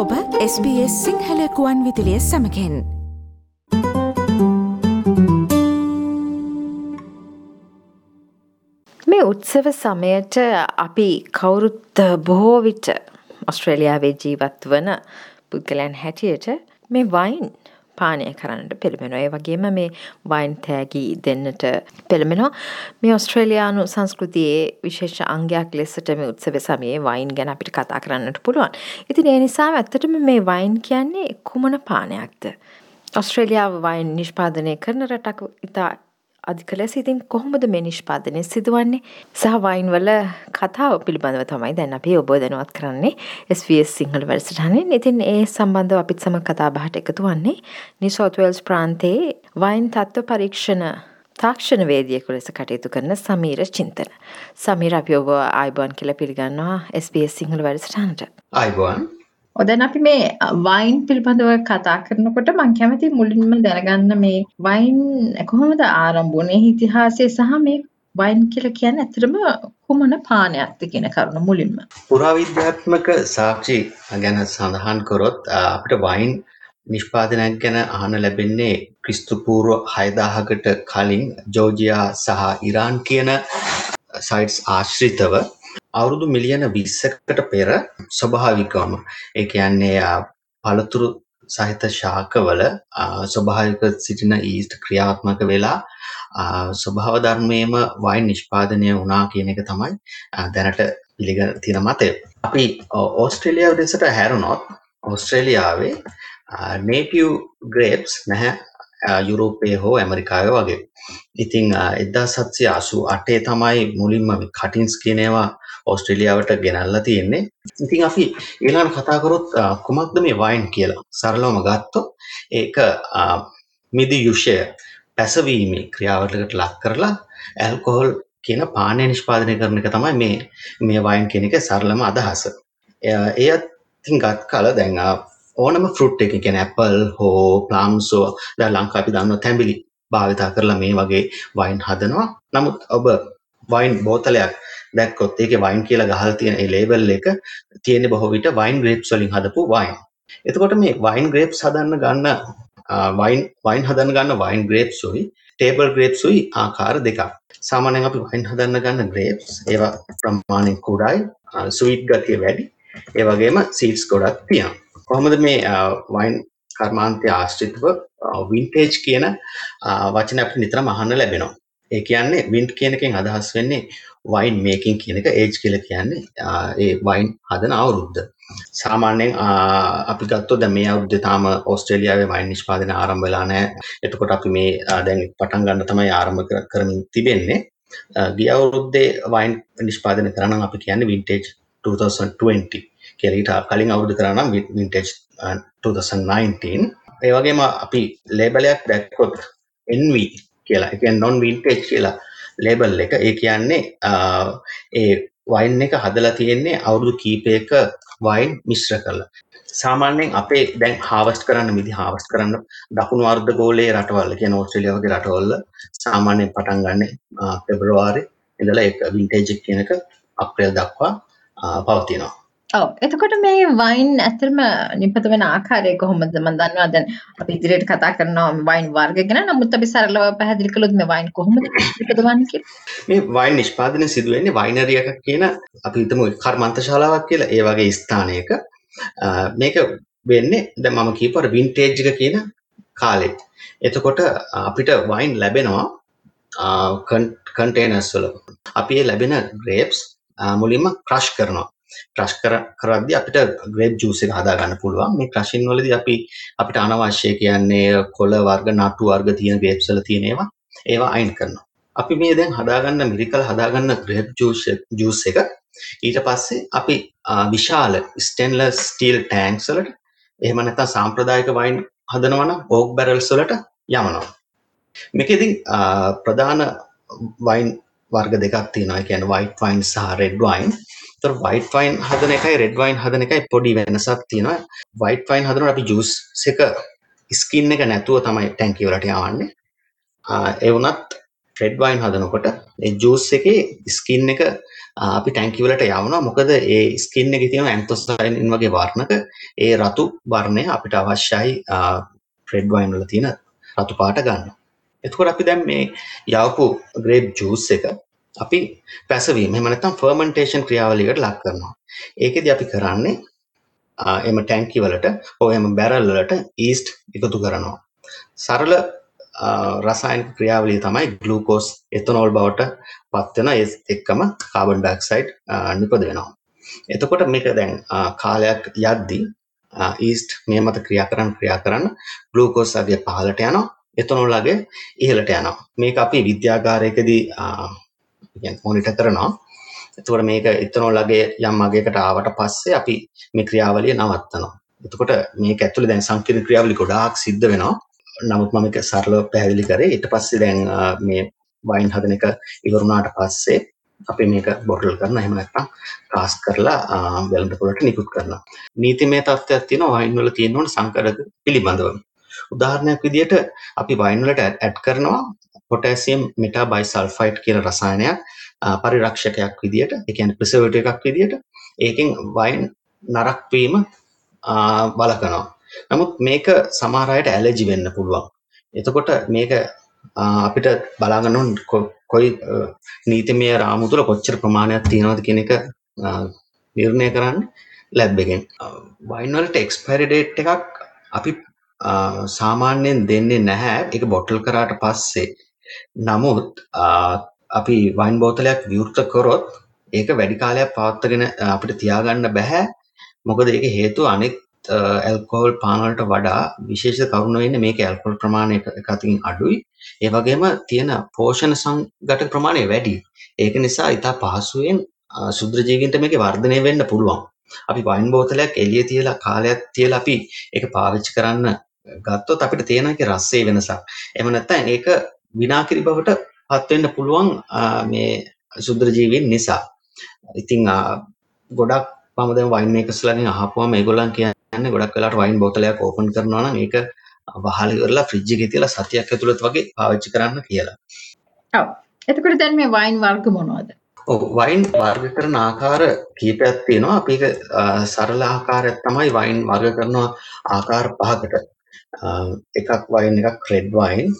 ඔබ SBS සිංහලකුවන් විදිලිය සමකෙන් මේ උත්සව සමයට අපි කවුරුත් බොහෝ විට ඔස්ට්‍රේලියාවේ ජීවත් වන පුද්ගලයන් හැටියට මේ වයින් පානය කරන්නට පෙළඹෙනවා. ඒ වගේම මේ වයින් තෑගි දෙන්නට පෙළඹෙනවා. මේ ඔස්ට්‍රේලියානු සංස්කෘතියේ විශේෂ අංගයක් ලෙසට මේ උත්සව සමයේ වයින් ගැන අපිට කතා කරන්නට පුළුවන්. ඉතින් ඒ නිසා ඇත්තටම මේ වයින් කියන්නේ කුමන පානයක්ද? ඔස්ට්‍රේලියාව වයින් නිෂ්පාදනය කරන රටක් ඉතා අධික ලෙස ඉතින් කොහොමද මේ නිෂ්පාදනය සිදුවන්නේ සහ වයින් වල කතාව පිළිබඳව තමයි දැන් අපි ඔබ දැනුවත් කරන්නේ SBS සිංහල වැඩසටහනෙන් ඉතින් ඒ සම්බන්ධව අපිත් සමග කතා බහට එකතු වන්නේ නිව් සවුත් වේල්ස් ප්‍රාන්තයේ වයින් තත්ත්ව පරීක්ෂණ තාක්ෂණ වේදියෙකු ලෙස කටයුතු කරන සමීර චින්තන. සමීර අපි ඔබ ආයිබෝන් කියලා පිළිගන්නවා SBS සිංහල වැඩසටහනට. ආයිබෝන් ඔදැන් අපි මේ වයින් පිළිබඳව කතා කරනකොට මං කැමති මුලින්ම දැනගන්න මේ වයින් කොහොමද ආරම්භුනේ ඉතිහාසය සහ මේ වයින් කියලා කියන්නේ ඇත්තටම කුමන පානයක්ද කියන කරුණ මුලින්ම. පුරාවිද්‍යාත්මක සාක්ෂි ගැන සඳහන් කරොත් අපිට වයින් නිෂ්පාදනයක් ගැන අහන්න ලැබෙන්නේ ක්‍රිස්තු පූර්ව 6000කට කලින් ජෝර්ජියා සහ ඉරාන් කියන සයිට්ස් ආශ්‍රිතව අවුරුදු මිලියන 20කට පෙර ස්වභාවිකවම ඒ කියන්නේ පළතුරු සහිත ශාකවල ස්වභාවික සිටින ඊස්ට් ක්‍රියාත්මක වෙලා ස්වභාව ධර්මයේම වයින් නිෂ්පාදනය වුණා කියන එක තමයි දැනට පිළිගන්න තියෙන මතය. අපි ඕස්ට්‍රේලියාව දෙසට හැරුණොත් ඕස්ට්‍රේලියාවේ නේටිව් ග්‍රේප්ස් නැහැ යුරෝපයේ හෝ ඇමරිකාවේ වගේ. ඉතින් 1788 තමයි මුලින්ම කටින්ස් කියන ඒවා ඕස්ට්‍රේලියාවට ගෙනල්ලා තියෙන්නේ. ඉතින් අපි ඊළඟට කතා කරොත් කුමක්ද මේ වයින් කියලා. සරලවම ගත්තොත් ඒක මිදි යුෂය පැසවීමේ ක්‍රියාවලකට ලක් කරලා ඇල්කොහොල් කියන පානය නිෂ්පාදනය කරන එක තමයි මේ මේ වයින් කියන එක සරලම අදහස. එයත් ඉතින් ගත් කල දැන් ඕනම ෆෘට් එක කියන්නේ ඇපල් හෝ ප්ලම්ස් හෝ දැන් ලංකාවේ අපි දන්නවා තැඹිලි භාවිතා කරලා මේ වගේ වයින් හදනවා. නමුත් ඔබ වයින් බෝතලයක් දැක්කොත් ඒකේ වයින් කියලා ගහලා තියෙන ඒ ලේබල් එක තියෙන්නේ බොහෝ විට වයින් ග්‍රේප්ස් වලින් හදපු වයින්. එතකොට මේ වයින් ග්‍රේප්ස් හදන්න ගන්න වයින් වයින් හදන්න ගන්න වයින් ග්‍රේප්ස් උයි ටේබල් ග්‍රේප්ස් උයි ආකාර දෙකක්. සාමාන්‍යයෙන් අපි වයින් හදන්න ගන්න ග්‍රේප්ස් ඒවා ප්‍රමාණයෙන් කුඩායි ස්වීට් ගතිය වැඩි. ඒ වගේම සීඩ්ස් ගොඩක් තියෙනවා. කොහොමද මේ වයින් කර්මාන්තය ආශ්‍රිතව වින්ටේජ් කියන වචන අපිට නිතරම අහන්න ලැබෙනවා. ඒ කියන්නේ වින්ට් කියන එකෙන් අදහස් වෙන්නේ වයින් මේකින් කියන එක ඒජ් කියලා කියන්නේ ඒ වයින් හදන අවුරුද්ද. සාමාන්‍යයෙන් අපි ගත්තොත් දැන් මේ අවුරුද්දේ තාම ඕස්ට්‍රේලියාවේ වයින් නිෂ්පාදනය ආරම්භ වෙලා නැහැ. එතකොට අපි මේ දැන් පටන් ගන්න තමයි ආරම්භ කරමින් තිබෙන්නේ. ගිය අවුරුද්දේ වයින් නිෂ්පාදනය කරා නම් අපි කියන්නේ වින්ටේජ් 2020 කියලා ඊට කලින් අවුරුදු කරා නම් වින්ටේජ් 2019. ඒ වගේම අපි ලේබලයක් දැක්කොත් NV කියලා. ඒ කියන්නේ non vintage කියලා ලේබල් එක ඒ කියන්නේ ඒ වයින් එක හදලා තියෙන්නේ අවුරුදු කීපයක වයින් මිශ්‍ර කරලා. සාමාන්‍යයෙන් අපේ දැන් හාවස්ට් කරන්න මිදි හාවස්ට් කරන්න දකුණු අර්ධ ගෝලයේ රටවල් කියන ඕස්ට්‍රේලියාව වගේ රටවල සාමාන්‍යයෙන් පටන් ගන්න පෙබරවාරි ඉඳලා ඒක වින්ටේජ් එක කියන එක අප්‍රේල් දක්වා පවතිනවා. ඔව්. එතකොට මේ වයින් ඇත්තටම නිපත වෙන ආකාරය කොහොමද? මම දන්නවා දැන් අපි ඉදිරියට කතා කරනවා වයින් වර්ග ගැන. නමුත් අපි සරලව පැහැදිලි කළොත් මේ වයින් කොහොමද නිපදවන්නේ කියලා. මේ වයින් නිෂ්පාදනය සිදු වෙන්නේ වයිනරි එකක් කියන අපි හිතමු කර්මාන්තශාලාවක් කියලා. ඒ වගේ ස්ථානයක. මේක වෙන්නේ දැන් මම කියපුවා වින්ටේජ් එක කියන කාලේ එතකොට අපිට වයින් ලැබෙනවා කන්ටේනර්ස් වල. අපි ඒ ලැබෙන ග්‍රේප්ස් මුලින්ම ක්‍රෂ් කරනවා. ක්‍රෂ් කර කරද්දී අපිට ග්‍රේප් ජූස් එක හදා ගන්න පුළුවන්. මේ ක්‍රෂින් වලදී අපි අපිට අනවශ්‍ය කියන්නේ කොළ වර්ග, නටු වර්ග තියෙන ග්‍රේප්ස් වල තියෙන ඒවා ඒවා අයින් කරනවා. අපි මේ දැන් හදාගන්න මිරිකල් හදාගන්න ග්‍රේප් ජූස් ජූස් එක ඊට පස්සේ අපි විශාල ස්ටේන්ලස් ස්ටීල් ටෑන්ක්ස් වලට එහෙම නැත්නම් සාම්ප්‍රදායික වයින් හදනවා නම් ඕක් බැරල්ස් වලට යවනවා. මේකෙදී ප්‍රධාන වයින් වර්ග දෙකක් තියෙනවා. ඒ කියන්නේ white wine සහ red wine. තොර වයිට් වයින් හදන එකයි රෙඩ් වයින් හදන එකයි පොඩි වෙනසක් තියෙනවා. වයිට් වයින් හදනකොට අපි ජූස් එක ස්කින් එක නැතුව තමයි ටැංකිය වලට යවන්නේ. ඒ වුණත් ෆ්‍රෙඩ් වයින් හදනකොට ඒ ජූස් එකේ ස්කින් එක ආ, අපි ටැංකිය වලට යවනවා. මොකද ඒ ස්කින් එකේ තියෙන ඇන්තොසයනින් වගේ වර්ණක ඒ රතු වර්ණය අපිට අවශ්‍යයි ෆ්‍රෙඩ් වයින් වල තියෙන රතු පාට ගන්න. එතකොට අපි දැන් මේ යවපු ග්‍රේප් ජූස් එක අපි පැසවීම එහෙම නැත්නම් ෆර්මන්ටේෂන් ක්‍රියාවලියකට ලක් කරනවා. ඒකෙදි අපි කරන්නේ ආ, එම ටැංකි වලට හෝ එම බැරල් වලට ඊස්ට් එකතු කරනවා. සරල ආ, රසායනික ක්‍රියාවලිය තමයි ග්ලූකෝස් එතනෝල් බවට පත් වෙන ඒත් එක්කම කාබන් ඩයොක්සයිඩ් ආ, නිපද වෙනවා. එතකොට මේක දැන් ආ, කාලයක් යද්දී ඊස්ට් මේ මත ක්‍රියා කරන්න ක්‍රියා කරන්න ග්ලූකෝස් අගය පහළට යනවා එතනෝල් අගය ඉහළට යනවා. මේක අපි විද්‍යාගාරයකදී මොනිටර් කරනවා. එතකොට මේක එතනෝල් අගය යම් අගයකට ආවට පස්සේ අපි මේ ක්‍රියාවලිය නවත්තනවා. එතකොට මේක ඇතුලේ දැන් සංකීර්ණ ක්‍රියාවලිය ගොඩාක් සිද්ධ වෙනවා. නමුත් මම ඒක සරලව පැහැදිලි කරේ. ඊට පස්සේ දැන් ආ, මේ වයින් හදන එක ඉවරුණාට පස්සේ අපි මේක බොටල් කරනවා. එහෙම නැත්නම් කාස් කරලා ආ, වෙළඳ පොළට නිකුත් කරනවා. නීතිමය තත්ත්වයක් තියෙනවා වයින් වල තියෙන ඕන සංකරක පිළිබඳව. උදාහරණයක් විදිහට අපි වයින් වලට ඇඩ් කරනවා පොටෑසියම් මෙටාබයිසල්ෆයිඩ් කියන රසායනයක් ආ, පරිරක්ෂකයක් විදිහට, ඒ කියන්නේ ප්‍රිසර්වේටිව් එකක් විදිහට. ඒකෙන් වයින් නරක් වීම ආ, වළකනවා. නමුත් මේක සමහර අයට ඇලර්ජි වෙන්න පුළුවන්. එතකොට මේක ආ, අපිට බලා ගන්න ඕන කො- කොයි අ, නීතිමය රාමු තුළ කොච්චර ප්‍රමාණයක් තියෙනවද කියන එක ආ, නිර්ණය කරන්න ලැබ් එකෙන්. වයින් වලට එක්ස්පයරි ඩේට් එකක් අපි ආ, සාමාන්‍යයෙන් දෙන්නේ නැහැ. ඒක බොටල් කරාට පස්සේ. නමුත් ආ, අපි වයින් බෝතලයක් විවෘත කරොත් ඒක වැඩි කාලයක් පවත්වාගෙන අ, අපිට තියාගන්න බෑ. මොකද ඒක හේතුව අනෙක් ඇල්කොහොල් පාන වලට වඩා විශේෂ කරුණ වෙන්නේ මේකේ ඇල්කොහොල් ප්‍රමාණය එක එක අතකින් අඩුයි. ඒ වගේම තියෙන පෝෂණ සංඝටක ප්‍රමාණය වැඩි. ඒක නිසා ඉතා පහසුවෙන් අ, ශුද්‍ර ජීවීන්ට මේකේ වර්ධනය වෙන්න පුළුවන්. අපි වයින් බෝතලයක් එළිය තියලා කාලයක් තියලා අපි ඒක පාවිච්චි කරන්න ගත්තොත් අපිට තේරෙන එකේ රසයේ වෙනසක්. එහෙම නැත්නම් ඒක විනාකිරි බවට පත් වෙන්න පුළුවන් මේ ශුද්‍ර ජීවීන් නිසා. ඉතින් ගොඩක් මම දැන් වයින් මේකර්ස්ලාගෙන් අහපුවම ඒගොල්ලන් කියන්නේ ගොඩක් වෙලාවට වයින් බෝතලයක් ඕපන් කරනවා නම් ඒක වහලා ඉවරලා ෆ්‍රිජ් එකේ තියලා සතියක් ඇතුළත වගේ පාවිච්චි කරන්න කියලා. ඔව්. එතකොට දැන් මේ වයින් වර්ග මොනවද? ඔව් වයින් වර්ග කරන ආකාර කීපයක් තියෙනවා. අපි ඒක සරල ආකාරයක් තමයි වයින් වර්ග කරනවා ආකාර පහකට. එකක් වයින් එකක් රෙඩ් වයින්,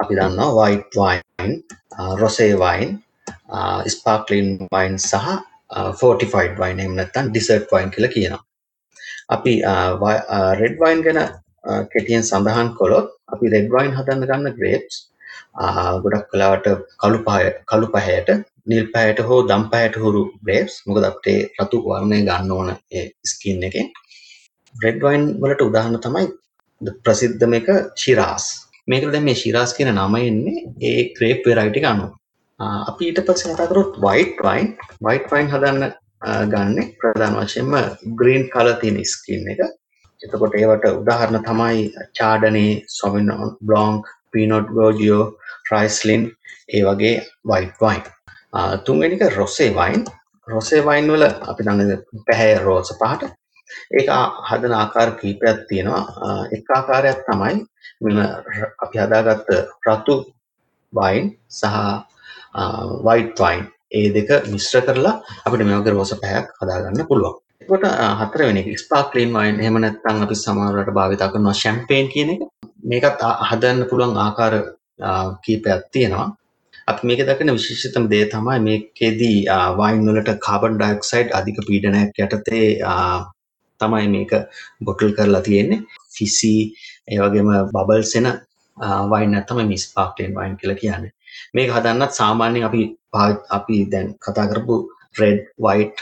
අපි දන්නවා වයිට් වයින්, රොසේ වයින්, ස්පාර්ක්ලින් වයින් සහ uh, ෆෝටිෆයිඩ් වයින් එහෙම නැත්නම් ඩිසර්ට් වයින් කියලා කියනවා. අපි uh, රෙඩ් වයින් uh, ගැන අ, කෙටියෙන් සඳහන් කළොත් අපි රෙඩ් වයින් හදන්න ගන්න ග්‍රේප්ස් ගොඩක් කලාවට කළු පහය කළු පහයට නිල් පහයට හෝ දම් පහයට හුරු ග්‍රේප්ස් මොකද අපිට ඒ රතු වර්ණය ගන්න ඕන ඒ ස්කින් එකෙන් රෙඩ් වයින් වලට උදාහරණ තමයි ද- ප්‍රසිද්ධම එක ශිරාස් මේකට දැන් මේ ශිරාස් කියන නම එන්නේ ඒ ග්‍රේප් වෙරයිටි එක අනුව. ආ, අපි ඊට පස්සේ කතා කරොත් වයිට් වයින් වයිට් වයින් හදන්න ආ, ගන්නේ ප්‍රධාන වශයෙන්ම ග්‍රීන් කලර් තියෙන ස්කින් එක. එතකොට ඒවට උදාහරණ තමයි චාඩනේ සොමිනොන් බ්ලොන්ක් පීනොට් ගෝජියෝ රයිස්ලින් ඒ වගේ වයිට් වයින් තුන්වෙනි එක රොසේ වයින් රොසේ වයින් වල අපි දන්න පැහැ රෝස පාට ඒක ආ- හදන ආකාර කීපයක් තියෙනවා ආ, එක ආකාරයක් තමයි මෙම ර- අපි හදාගත්ත රතු වයින් සහ වයිට් වයින් ඒ දෙක මිශ්‍ර කරලා අපිට මේ වගේ රෝස පැහැයක් හදාගන්න පුළුවන් එතකොට අ, හතරවෙනි එක ස්පාර්ක්ලින් වයින් එහෙම නැත්නම් අපි සමහරවිට භාවිත කරනවා ෂැම්පේන් කියන එක. මේකත් ආ- හදන්න පුළුවන් ආකාර අ, කීපයක් තියෙනවා. අපි මේකේ දකින විශේෂතම දේ තමයි මේකෙදී අ, වයින් වලට කාබන් ඩයොක්සයිඩ් අධික පීඩනයක් යටතේ අ, තමයි මේක බොටල් කරලා තියෙන්නේ. ෆිසි ඒ වගේම බබල්ස් එන අ, වයින් එක තමයි මේ ස්පාර්ක්ලින් වයින් කියලා කියන්නේ. මේක හදන්නත් සාමාන්‍යයෙන් අපි පාවි- අපි දැන් කතා කරපු රෙඩ් වයිට්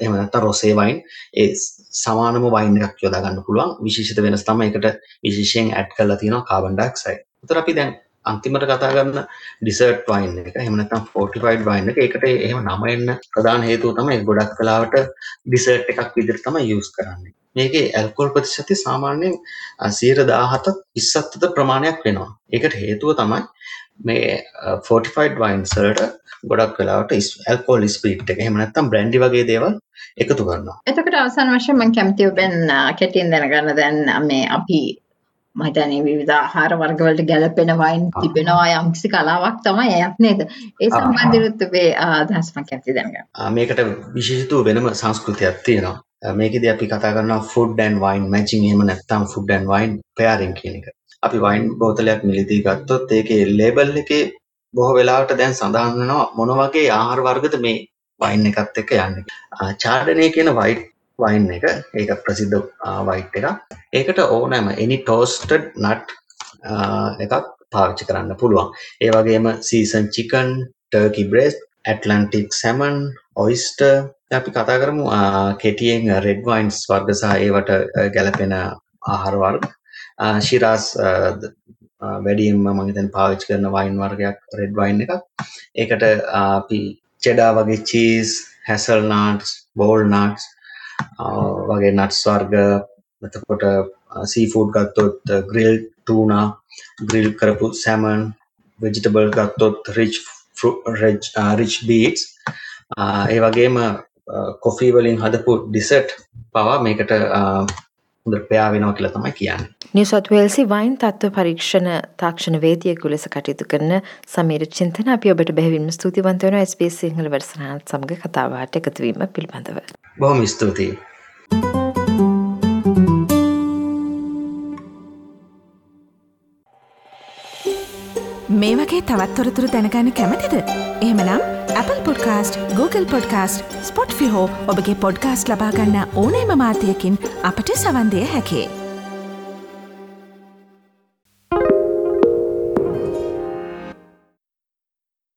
එහෙම නැත්නම් රොසේ වයින් ඒ ස්- සමානම වයින් එකක් යොදා ගන්න පුළුවන් විශේෂිත වෙනස තමයි ඒකට විශේෂයෙන් ඇඩ් කරලා තියෙනවා කාබන් ඩයොක්සයිඩ්. උතර අපි දැන් අන්තිමට කතා කරන ඩිසර්ට් වයින් එක එහෙම නැත්නම් ෆෝටිෆයිඩ් වයින් එක ඒකට එහෙම නම එන්න ප්‍රධාන හේතුව තමයි ගොඩක් වෙලාවට ඩිසර්ට් එකක් විදිහට තමයි යූස් කරන්නේ. මේකේ ඇල්කොහොල් ප්‍රතිශතය සාමාන්‍යයෙන් අ, 17ත් 20ත් අතර ප්‍රමාණයක් වෙනවා. ඒකට හේතුව තමයි මේ ෆෝටිෆයිඩ් වයින්ස් වලට ගොඩක් වෙලාවට ඇල්කොහොල් ස්පීඩ් එක එහෙම නැත්නම් බ්‍රැන්ඩි වගේ දේවල් එකතු කරනවා. එතකොට අවසාන වශයෙන් මම කැමතියි ඔබෙන් අ, කෙටියෙන් දැනගන්න දැන් මේ අපි මහිතනේ විවිධ ආහාර වර්ගවලට ගැලපෙන වයින් තිබෙනවා යම්කිසි කලාවක් තමයි ඇයක් නේද ඒ ආ. සම්බන්ධවත් ඔබේ අදහස්මක් ඇති දැනගන්න ආ, මේකට විශේෂිතව වෙනම සංස්කෘතියක් තියෙනවා. මේකෙදි අපි කතා කරනවා ෆුඩ් ඇන්ඩ් වයින් මැචින් එහෙම නැත්නම් ෆුඩ් ඇන්ඩ් වයින් පෙයාරින් කියන එක. අපි වයින් බෝතලයක් මිලදී ගත්තොත් ඒකේ ලේබල් එකේ බොහෝ වෙලාවට දැන් සඳහන් වෙනවා මොන වගේ ආහාර වර්ගද මේ වයින් එකත් එක්ක යන්නේ. ආ, චාඩනේ කියන වයිට් වයින් එක ඒක ප්‍රසිද්ධ වයිට් එකක්. ඒකට ඕනෑම any toasted nut ආ, එකක් පාවිච්චි කරන්න පුළුවන්. ඒ වගේම season chicken, turkey breast, Atlantic salmon, oyster අපි කතා කරමු ආ, කෙටියෙන් රෙඩ් වයින්ස් වර්ග සහ ඒවට අ, ගැලපෙන ආහාර වර්ග. ආ, ශිරාස් අ, ද- අ, වැඩියෙන්ම මම හිතන්නේ පාවිච්චි කරන වයින් වර්ගයක් රෙඩ් වයින් එකක්. ඒකට ආ, අපි චෙඩා වගේ cheese, hazel nuts, ball nuts වගේ නට්ස් වර්ග එතකොට සීෆූඩ් ගත්තොත් ග්‍රිල් ටූනා ග්‍රිල් කරපු සැමන් වෙජිටබල් ගත්තොත් රිච් රිච් බීටස් ඒ වගේම කොෆී වලින් හදපු ඩිසට් පවා මේකට හොඳ පයා වෙනවා කියලා තමයි කියන්නේ. නිවසත් වේල්සි වයින් තත්ව පරීක්ෂණ තාක්ෂණ වේදියෙකු ලෙස කටයුතු කරන සමීර චින්තන අපි ඔබට බැවින්ම ස්තුතිවන්ත වෙන SBS සිංහල වැඩසටහනත් සමග කතාවාට එකතුවීම පිළිබඳව. බොහොම ස්තුතියි මේ වගේ තවත් තොරතුරු දැනගන්න කැමතිද. එහෙමනම් Apple podcast Google podcast Spotify ඔබගේ පොඩ්කාස්ට ලබාගන්න ඕනෑම මාතයකින් අපට සවන්දය හැකේ.